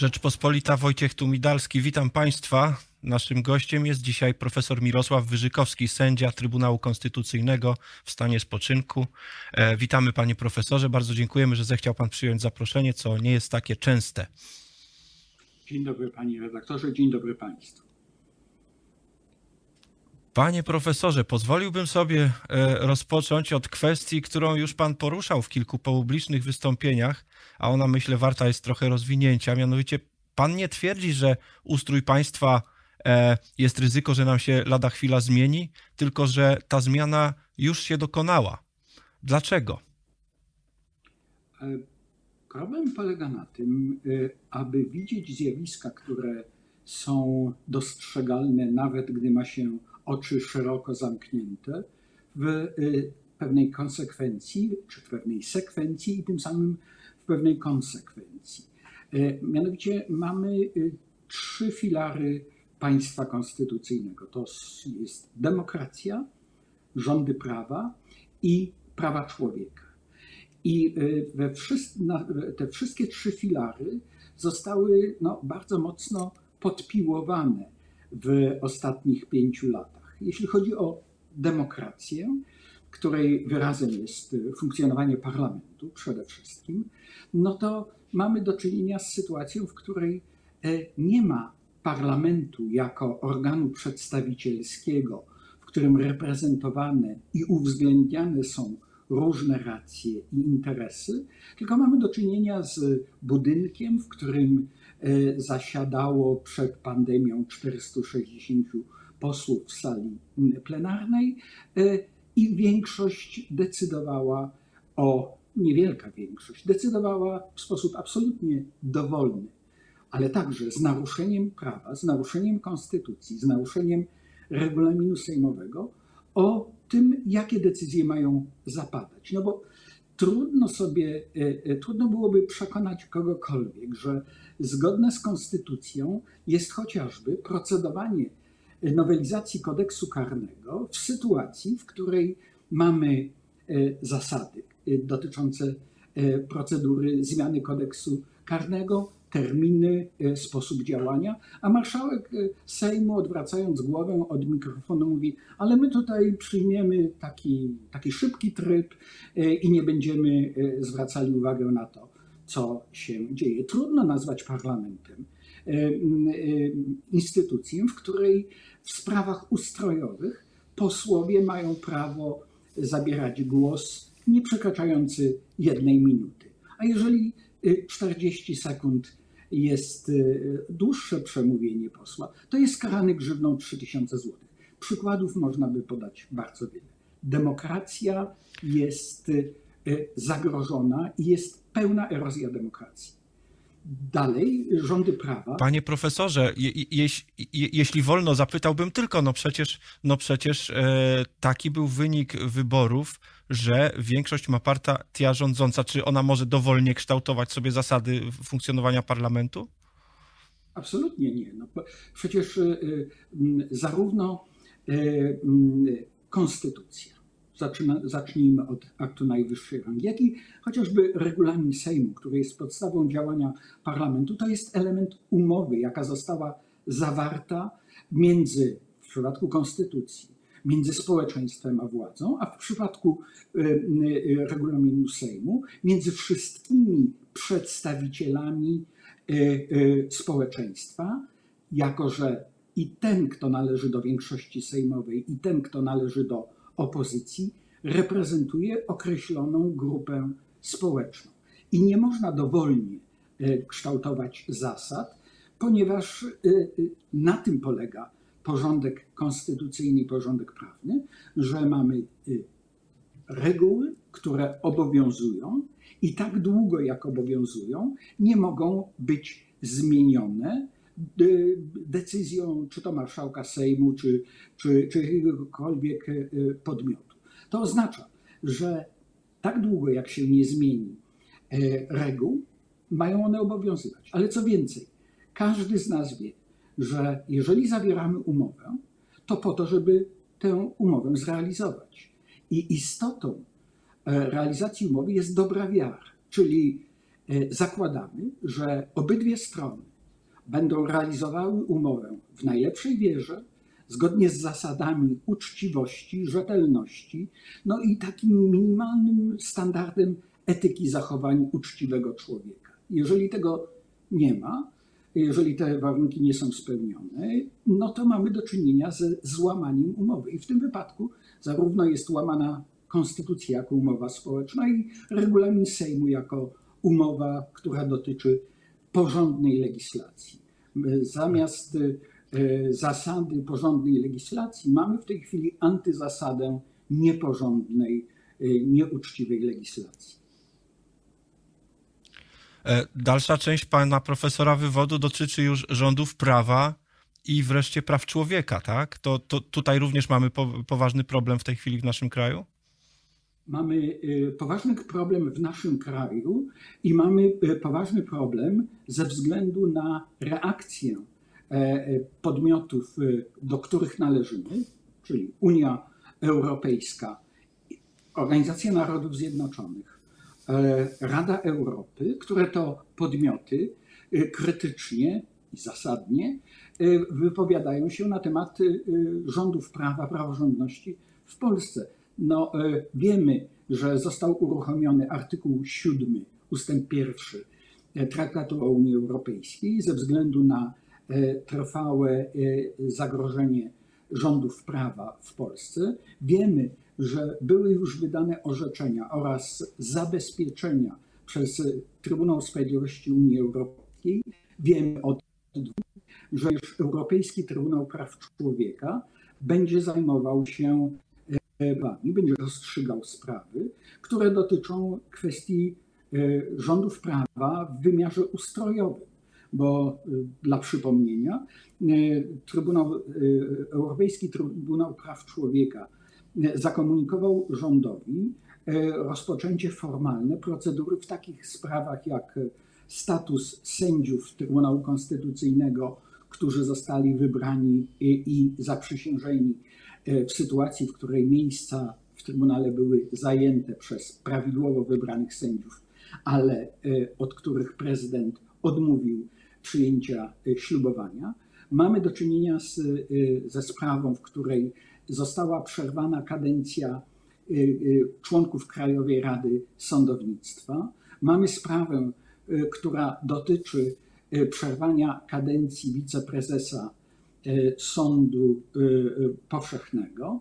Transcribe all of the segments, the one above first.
Rzeczpospolita Wojciech Tumidalski. Witam Państwa. Naszym gościem jest dzisiaj profesor Mirosław Wyżykowski, sędzia Trybunału Konstytucyjnego w stanie spoczynku. E, witamy panie profesorze. Bardzo dziękujemy, że zechciał pan przyjąć zaproszenie, co nie jest takie częste. Dzień dobry panie redaktorze, dzień dobry państwu. Panie profesorze, pozwoliłbym sobie e, rozpocząć od kwestii, którą już pan poruszał w kilku publicznych wystąpieniach, a ona myślę warta jest trochę rozwinięcia. Mianowicie pan nie twierdzi, że ustrój państwa e, jest ryzyko, że nam się lada chwila zmieni, tylko że ta zmiana już się dokonała. Dlaczego? E, problem polega na tym, aby widzieć zjawiska, które są dostrzegalne, nawet gdy ma się oczy szeroko zamknięte, w y, pewnej konsekwencji, czy w pewnej sekwencji i tym samym w pewnej konsekwencji. E, mianowicie mamy y, trzy filary państwa konstytucyjnego. To jest demokracja, rządy prawa i prawa człowieka. I y, we te wszystkie trzy filary zostały no, bardzo mocno podpiłowane w ostatnich pięciu latach. Jeśli chodzi o demokrację, której wyrazem jest funkcjonowanie parlamentu przede wszystkim, no to mamy do czynienia z sytuacją, w której e, nie ma parlamentu jako organu przedstawicielskiego, w którym reprezentowane i uwzględniane są różne racje i interesy, tylko mamy do czynienia z budynkiem, w którym E, zasiadało przed pandemią 460 posłów w sali plenarnej e, i większość decydowała o, niewielka większość, decydowała w sposób absolutnie dowolny, ale także z naruszeniem prawa, z naruszeniem konstytucji, z naruszeniem regulaminu sejmowego o tym, jakie decyzje mają zapadać. No bo trudno sobie, e, trudno byłoby przekonać kogokolwiek, że zgodne z konstytucją jest chociażby procedowanie nowelizacji kodeksu karnego w sytuacji, w której mamy e, zasady e, dotyczące e, procedury zmiany kodeksu karnego, terminy, sposób działania, a marszałek Sejmu odwracając głowę od mikrofonu mówi, ale my tutaj przyjmiemy taki, taki szybki tryb i nie będziemy zwracali uwagę na to, co się dzieje. Trudno nazwać parlamentem e, e, instytucją, w której w sprawach ustrojowych posłowie mają prawo zabierać głos nie przekraczający jednej minuty. A jeżeli 40 e, sekund jest dłuższe przemówienie posła, to jest karany grzywną 3000 zł. Przykładów można by podać bardzo wiele. Demokracja jest zagrożona i jest pełna erozja demokracji. Dalej, rządy prawa. Panie profesorze, je, je, je, jeśli wolno, zapytałbym tylko, no przecież, no przecież e, taki był wynik wyborów, że większość ma partia rządząca. Czy ona może dowolnie kształtować sobie zasady funkcjonowania parlamentu? Absolutnie nie. No, przecież e, zarówno e, konstytucja, Zacznijmy od aktu najwyższej rangi, jak i chociażby regulamin Sejmu, który jest podstawą działania parlamentu, to jest element umowy, jaka została zawarta między, w przypadku konstytucji, między społeczeństwem a władzą, a w przypadku y, y, regulaminu Sejmu, między wszystkimi przedstawicielami y, społeczeństwa, jako że i ten, kto należy do większości sejmowej, i ten, kto należy do opozycji reprezentuje określoną grupę społeczną. I nie można dowolnie e, kształtować zasad, ponieważ e, e, na tym polega porządek konstytucyjny i porządek prawny, że mamy reguły, które obowiązują i tak długo jak obowiązują, nie mogą być zmienione decyzją czy to marszałka Sejmu, czy, czy, czy jakiegokolwiek e, podmiotu. To oznacza, że tak długo jak się nie zmieni e, reguł, mają one obowiązywać. Ale co więcej, każdy z nas wie, że jeżeli zawieramy umowę, to po to, żeby tę umowę zrealizować. I istotą e, realizacji umowy jest dobra wiara, czyli zakładamy, że obydwie strony będą realizowały umowę w najlepszej wierze, zgodnie z zasadami uczciwości, rzetelności, no i takim minimalnym standardem etyki zachowań uczciwego człowieka. Jeżeli tego nie ma, jeżeli te warunki nie są spełnione, no to mamy do czynienia ze złamaniem umowy. I w tym wypadku zarówno jest łamana konstytucja jako umowa społeczna i regulamin Sejmu jako umowa, która dotyczy porządnej legislacji. Zamiast e, zasady porządnej legislacji mamy w tej chwili antyzasadę nieporządnej, e, nieuczciwej legislacji. E, dalsza część pana profesora wywodu dotyczy już rządów prawa i wreszcie praw człowieka, tak? To, to tutaj również mamy po, poważny problem w tej chwili w naszym kraju? Mamy y, poważny problem w naszym kraju i mamy y, poważny problem ze względu na reakcję e, e, podmiotów, do których należymy, czyli Unia Europejska, Organizacja Narodów Zjednoczonych, e, Rada Europy, które to podmioty krytycznie i zasadnie wypowiadają się na temat rządów prawa, praworządności w Polsce no, e, wiemy, że został uruchomiony artykuł 7 ustęp 1 e, Traktatu o Unii Europejskiej ze względu na e, trwałe zagrożenie rządów prawa w Polsce. Wiemy, że były już wydane orzeczenia oraz zabezpieczenia przez Trybunał Sprawiedliwości Unii Europejskiej. Wiemy od że już Europejski Trybunał Praw Człowieka będzie zajmował się i będzie rozstrzygał sprawy, które dotyczą kwestii e, rządów prawa w wymiarze ustrojowym. Bo e, dla przypomnienia, e, Trybunał, Europejski Trybunał Praw Człowieka zakomunikował rządowi rozpoczęcie formalne procedury w takich sprawach jak status sędziów Trybunału Konstytucyjnego, którzy zostali wybrani i zaprzysiężeni w sytuacji, w której miejsca w Trybunale były zajęte przez prawidłowo wybranych sędziów, ale e, od których prezydent odmówił przyjęcia e, ślubowania, mamy do czynienia z, ze sprawą, w której została przerwana kadencja członków Krajowej Rady Sądownictwa. Mamy sprawę, która dotyczy przerwania kadencji wiceprezesa E, sądu e, e, powszechnego,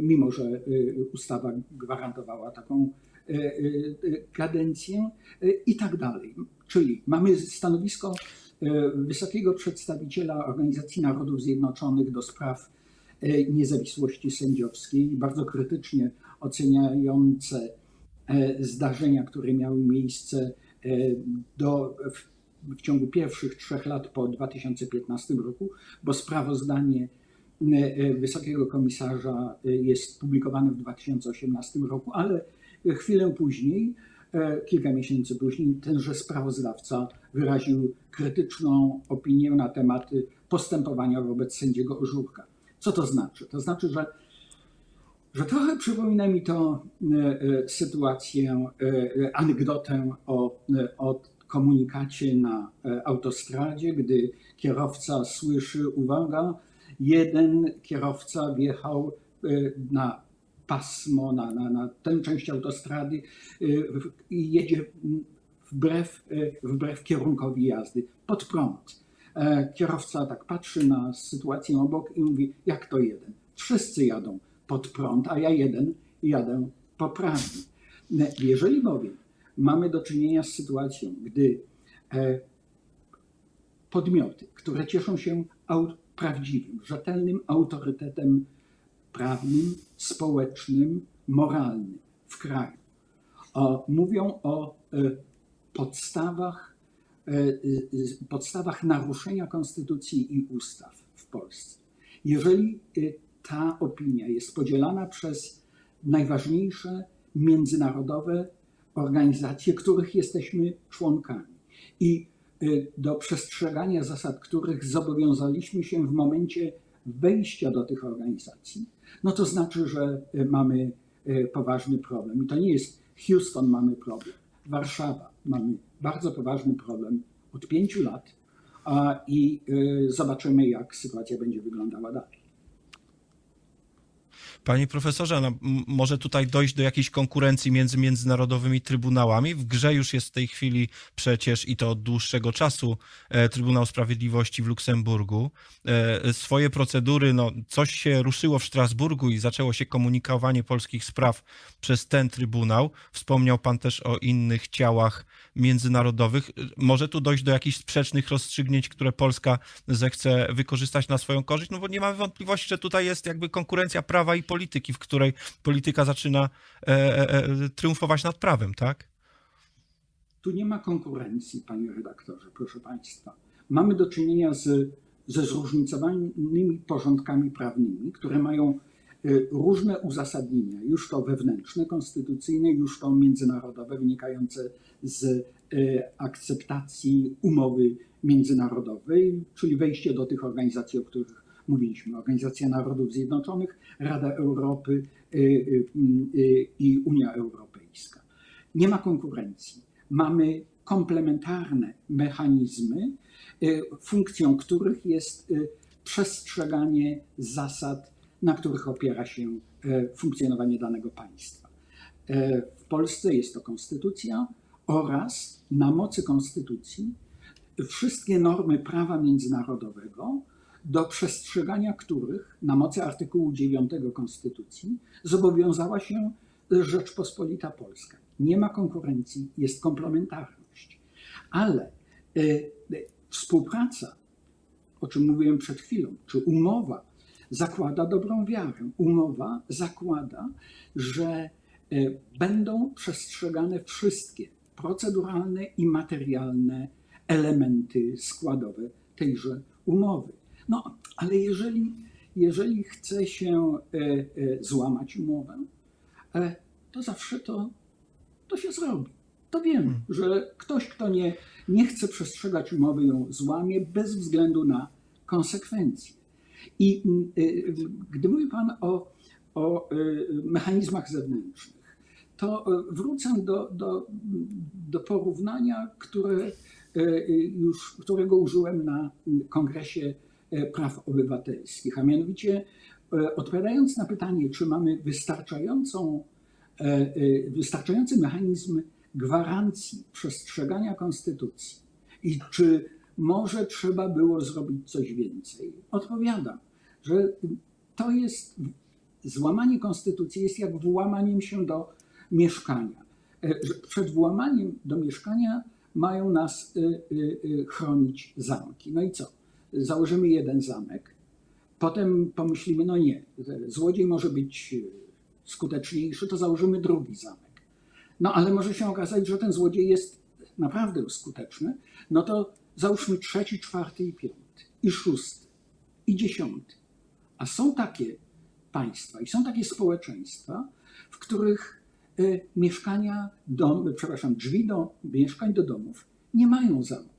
mimo że ustawa gwarantowała taką kadencję i tak dalej. Czyli mamy stanowisko wysokiego przedstawiciela Organizacji Narodów Zjednoczonych do spraw niezawisłości sędziowskiej, bardzo krytycznie oceniające zdarzenia, które miały miejsce do, ciągu pierwszych trzech lat po 2015 roku, bo sprawozdanie e, e, Wysokiego Komisarza e, jest publikowane w 2018 roku, ale chwilę później, kilka miesięcy później, tenże sprawozdawca wyraził krytyczną opinię na temat postępowania wobec sędziego Ożurka. Co to znaczy? To znaczy, że, że trochę przypomina mi to sytuację, anegdotę o, o komunikacie na e, autostradzie, gdy kierowca słyszy, uwaga, jeden kierowca wjechał e, na pasmo, na, na, na tę część autostrady e, i jedzie wbrew, wbrew kierunkowi jazdy, pod prąd. Kierowca tak patrzy na sytuację obok i mówi, jak to jeden? Wszyscy jadą pod prąd, a ja jeden jadę poprawnie. Jeżeli bowiem mamy do czynienia z sytuacją, gdy e, podmioty, które cieszą się prawdziwym, rzetelnym autorytetem prawnym, społecznym, moralnym w kraju, mówią o e, podstawach, e, podstawach naruszenia konstytucji i ustaw w Polsce. Jeżeli ta opinia jest podzielana przez najważniejsze międzynarodowe organizacje, których jesteśmy członkami. I y, do przestrzegania zasad, których zobowiązaliśmy się w momencie wejścia do tych organizacji, no to znaczy, że y, mamy y, poważny problem. I to nie jest Houston mamy problem, Warszawa mamy bardzo poważny problem od pięciu lat, i zobaczymy, jak sytuacja będzie wyglądała dalej. Panie profesorze, no, może tutaj dojść do jakiejś konkurencji między międzynarodowymi trybunałami. W grze już jest w tej chwili przecież i to od dłuższego czasu e, Trybunał Sprawiedliwości w Luksemburgu. E, swoje procedury, no, coś się ruszyło w Strasburgu i zaczęło się komunikowanie polskich spraw przez ten trybunał. Wspomniał pan też o innych ciałach międzynarodowych. Może tu dojść do jakichś sprzecznych rozstrzygnięć, które Polska zechce wykorzystać na swoją korzyść, no bo nie mamy wątpliwości, że tutaj jest jakby konkurencja prawa i polityki, w której polityka zaczyna e, e, e, triumfować nad prawem, tak? Tu nie ma konkurencji, panie redaktorze, proszę państwa. Mamy do czynienia z, ze zróżnicowanymi porządkami prawnymi, które mają e, różne uzasadnienia, już to wewnętrzne, konstytucyjne, już to międzynarodowe, wynikające z e, akceptacji umowy międzynarodowej, czyli wejście do tych organizacji, o których mówiliśmy, Organizacja Narodów Zjednoczonych, Rada Europy y, y, y, i Unia Europejska. Nie ma konkurencji. Mamy komplementarne mechanizmy, funkcją których jest przestrzeganie zasad, na których opiera się funkcjonowanie danego państwa. W Polsce jest to konstytucja oraz na mocy konstytucji wszystkie normy prawa międzynarodowego do przestrzegania których na mocy artykułu 9 Konstytucji zobowiązała się Rzeczpospolita Polska. Nie ma konkurencji, jest komplementarność. Ale y, y, współpraca, o czym mówiłem przed chwilą, czy umowa zakłada dobrą wiarę. Umowa zakłada, że y, będą przestrzegane wszystkie proceduralne i materialne elementy składowe tejże umowy. No, ale jeżeli, jeżeli chce się e, e, złamać umowę, e, to zawsze to, to się zrobi. To wiemy, hmm. że ktoś, kto nie, nie chce przestrzegać umowy, ją złamie bez względu na konsekwencje. I gdy mówi Pan o, o mechanizmach zewnętrznych, to wrócę do, do, do porównania, które już, którego użyłem na kongresie praw obywatelskich, a mianowicie e, odpowiadając na pytanie, czy mamy wystarczającą, e, wystarczający mechanizm gwarancji przestrzegania konstytucji i czy może trzeba było zrobić coś więcej, odpowiadam, że to jest złamanie konstytucji jest jak włamaniem się do mieszkania. Przed włamaniem do mieszkania mają nas chronić zamki. No i co? Założymy jeden zamek, potem pomyślimy, no nie, złodziej może być skuteczniejszy, to założymy drugi zamek. No ale może się okazać, że ten złodziej jest naprawdę skuteczny, no to załóżmy trzeci, czwarty i piąty, i szósty, i dziesiąty. A są takie państwa i są takie społeczeństwa, w których y, mieszkania, dom, przepraszam, drzwi do mieszkań, do domów nie mają zamku.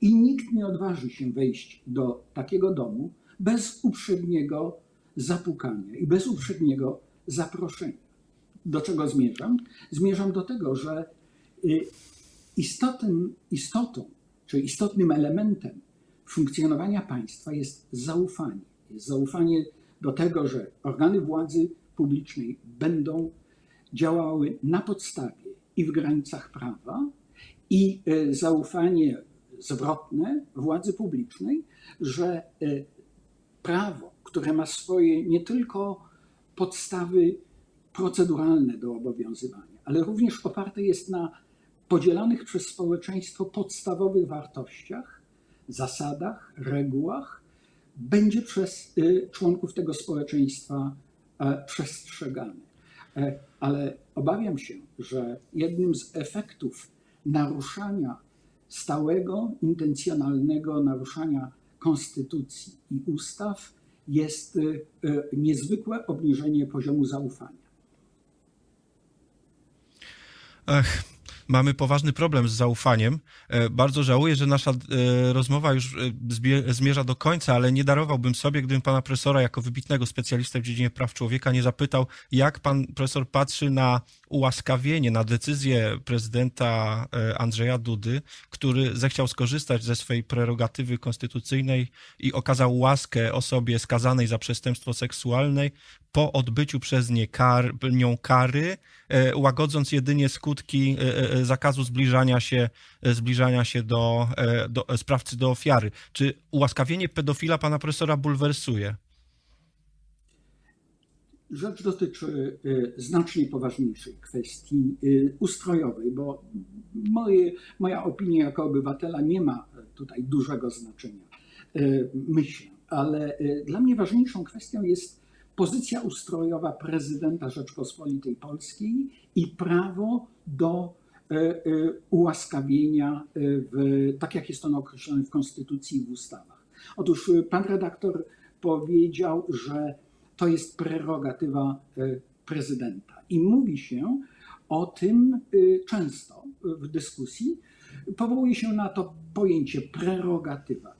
I nikt nie odważy się wejść do takiego domu bez uprzedniego zapukania i bez uprzedniego zaproszenia. Do czego zmierzam? Zmierzam do tego, że y, istotą, istotą czy istotnym elementem funkcjonowania państwa jest zaufanie. Jest zaufanie do tego, że organy władzy publicznej będą działały na podstawie i w granicach prawa, i y, zaufanie zwrotne władzy publicznej, że e, prawo, które ma swoje nie tylko podstawy proceduralne do obowiązywania, ale również oparte jest na podzielanych przez społeczeństwo podstawowych wartościach, zasadach, regułach, będzie przez e, członków tego społeczeństwa e, przestrzegany. Ale obawiam się, że jednym z efektów naruszania stałego, intencjonalnego naruszania konstytucji i ustaw jest y, y, niezwykłe obniżenie poziomu zaufania. Ach, mamy poważny problem z zaufaniem. E, bardzo żałuję, że nasza e, rozmowa już e, zmierza do końca, ale nie darowałbym sobie, gdybym pana profesora jako wybitnego specjalistę w dziedzinie praw człowieka nie zapytał, jak pan profesor patrzy na ułaskawienie na decyzję prezydenta e, Andrzeja Dudy, który zechciał skorzystać ze swojej prerogatywy konstytucyjnej i okazał łaskę osobie skazanej za przestępstwo seksualne po odbyciu przez nie kar, nią kary, e, łagodząc jedynie skutki e, zakazu zbliżania się, zbliżania się do, do sprawcy, do ofiary. Czy ułaskawienie pedofila pana profesora bulwersuje? Rzecz dotyczy y, znacznie poważniejszej kwestii y, ustrojowej, bo moje, moja opinia jako obywatela nie ma tutaj dużego znaczenia, y, myślę, ale dla mnie ważniejszą kwestią jest pozycja ustrojowa prezydenta Rzeczpospolitej Polskiej i prawo do ułaskawienia, w, tak jak jest ono określone w Konstytucji i w ustawach. Otóż pan redaktor powiedział, że to jest prerogatywa e, prezydenta. I mówi się o tym e, często w dyskusji. Powołuje się na to pojęcie prerogatywa.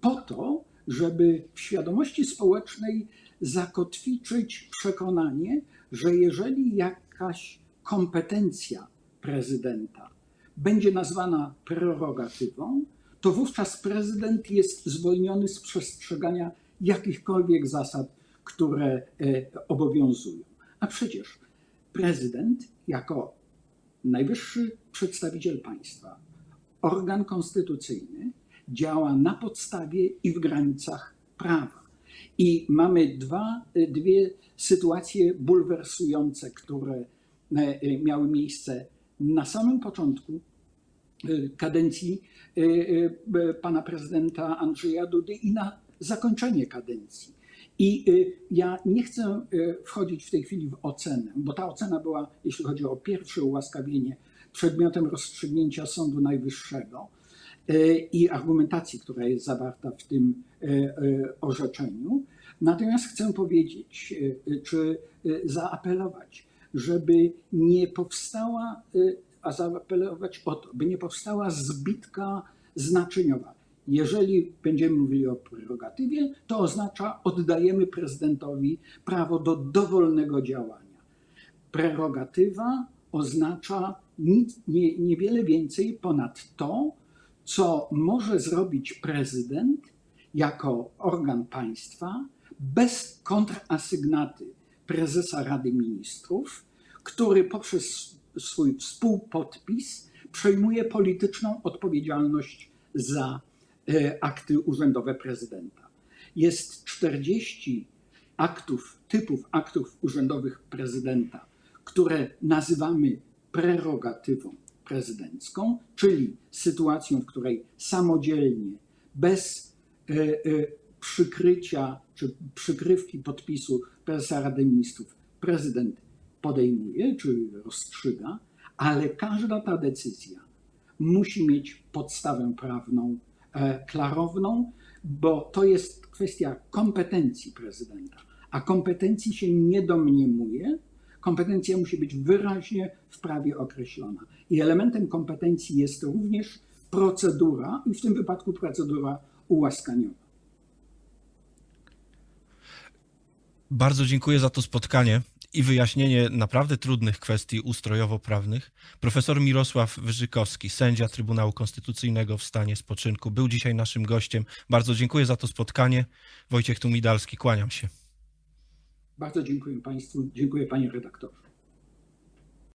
Po to, żeby w świadomości społecznej zakotwiczyć przekonanie, że jeżeli jakaś kompetencja prezydenta będzie nazwana prerogatywą, to wówczas prezydent jest zwolniony z przestrzegania jakichkolwiek zasad które e, obowiązują. A przecież prezydent jako najwyższy przedstawiciel państwa, organ konstytucyjny, działa na podstawie i w granicach prawa. I mamy dwa, e, dwie sytuacje bulwersujące, które e, miały miejsce na samym początku kadencji pana prezydenta Andrzeja Dudy i na zakończenie kadencji. I y, ja nie chcę y, wchodzić w tej chwili w ocenę, bo ta ocena była, jeśli chodzi o pierwsze ułaskawienie, przedmiotem rozstrzygnięcia Sądu Najwyższego y, i argumentacji, która jest zawarta w tym orzeczeniu. Natomiast chcę powiedzieć, czy zaapelować, żeby nie powstała, a zaapelować o to, by nie powstała zbitka znaczeniowa jeżeli będziemy mówili o prerogatywie, to oznacza oddajemy prezydentowi prawo do dowolnego działania. Prerogatywa oznacza nic, nie, niewiele więcej ponad to, co może zrobić prezydent jako organ państwa bez kontrasygnaty prezesa Rady Ministrów, który poprzez swój współpodpis przejmuje polityczną odpowiedzialność za akty urzędowe prezydenta. Jest 40 aktów, typów aktów urzędowych prezydenta, które nazywamy prerogatywą prezydencką, czyli sytuacją, w której samodzielnie, bez e, e, przykrycia czy przykrywki podpisu prezesa Rady Ministrów prezydent podejmuje, czy rozstrzyga, ale każda ta decyzja musi mieć podstawę prawną E, klarowną, bo to jest kwestia kompetencji prezydenta, a kompetencji się nie domniemuje. Kompetencja musi być wyraźnie w prawie określona. I elementem kompetencji jest również procedura, i w tym wypadku procedura ułaskaniowa. Bardzo dziękuję za to spotkanie i wyjaśnienie naprawdę trudnych kwestii ustrojowo-prawnych. Profesor Mirosław Wyżykowski, sędzia Trybunału Konstytucyjnego w stanie spoczynku, był dzisiaj naszym gościem. Bardzo dziękuję za to spotkanie. Wojciech Tumidalski, kłaniam się. Bardzo dziękuję Państwu, dziękuję Panie redaktorze.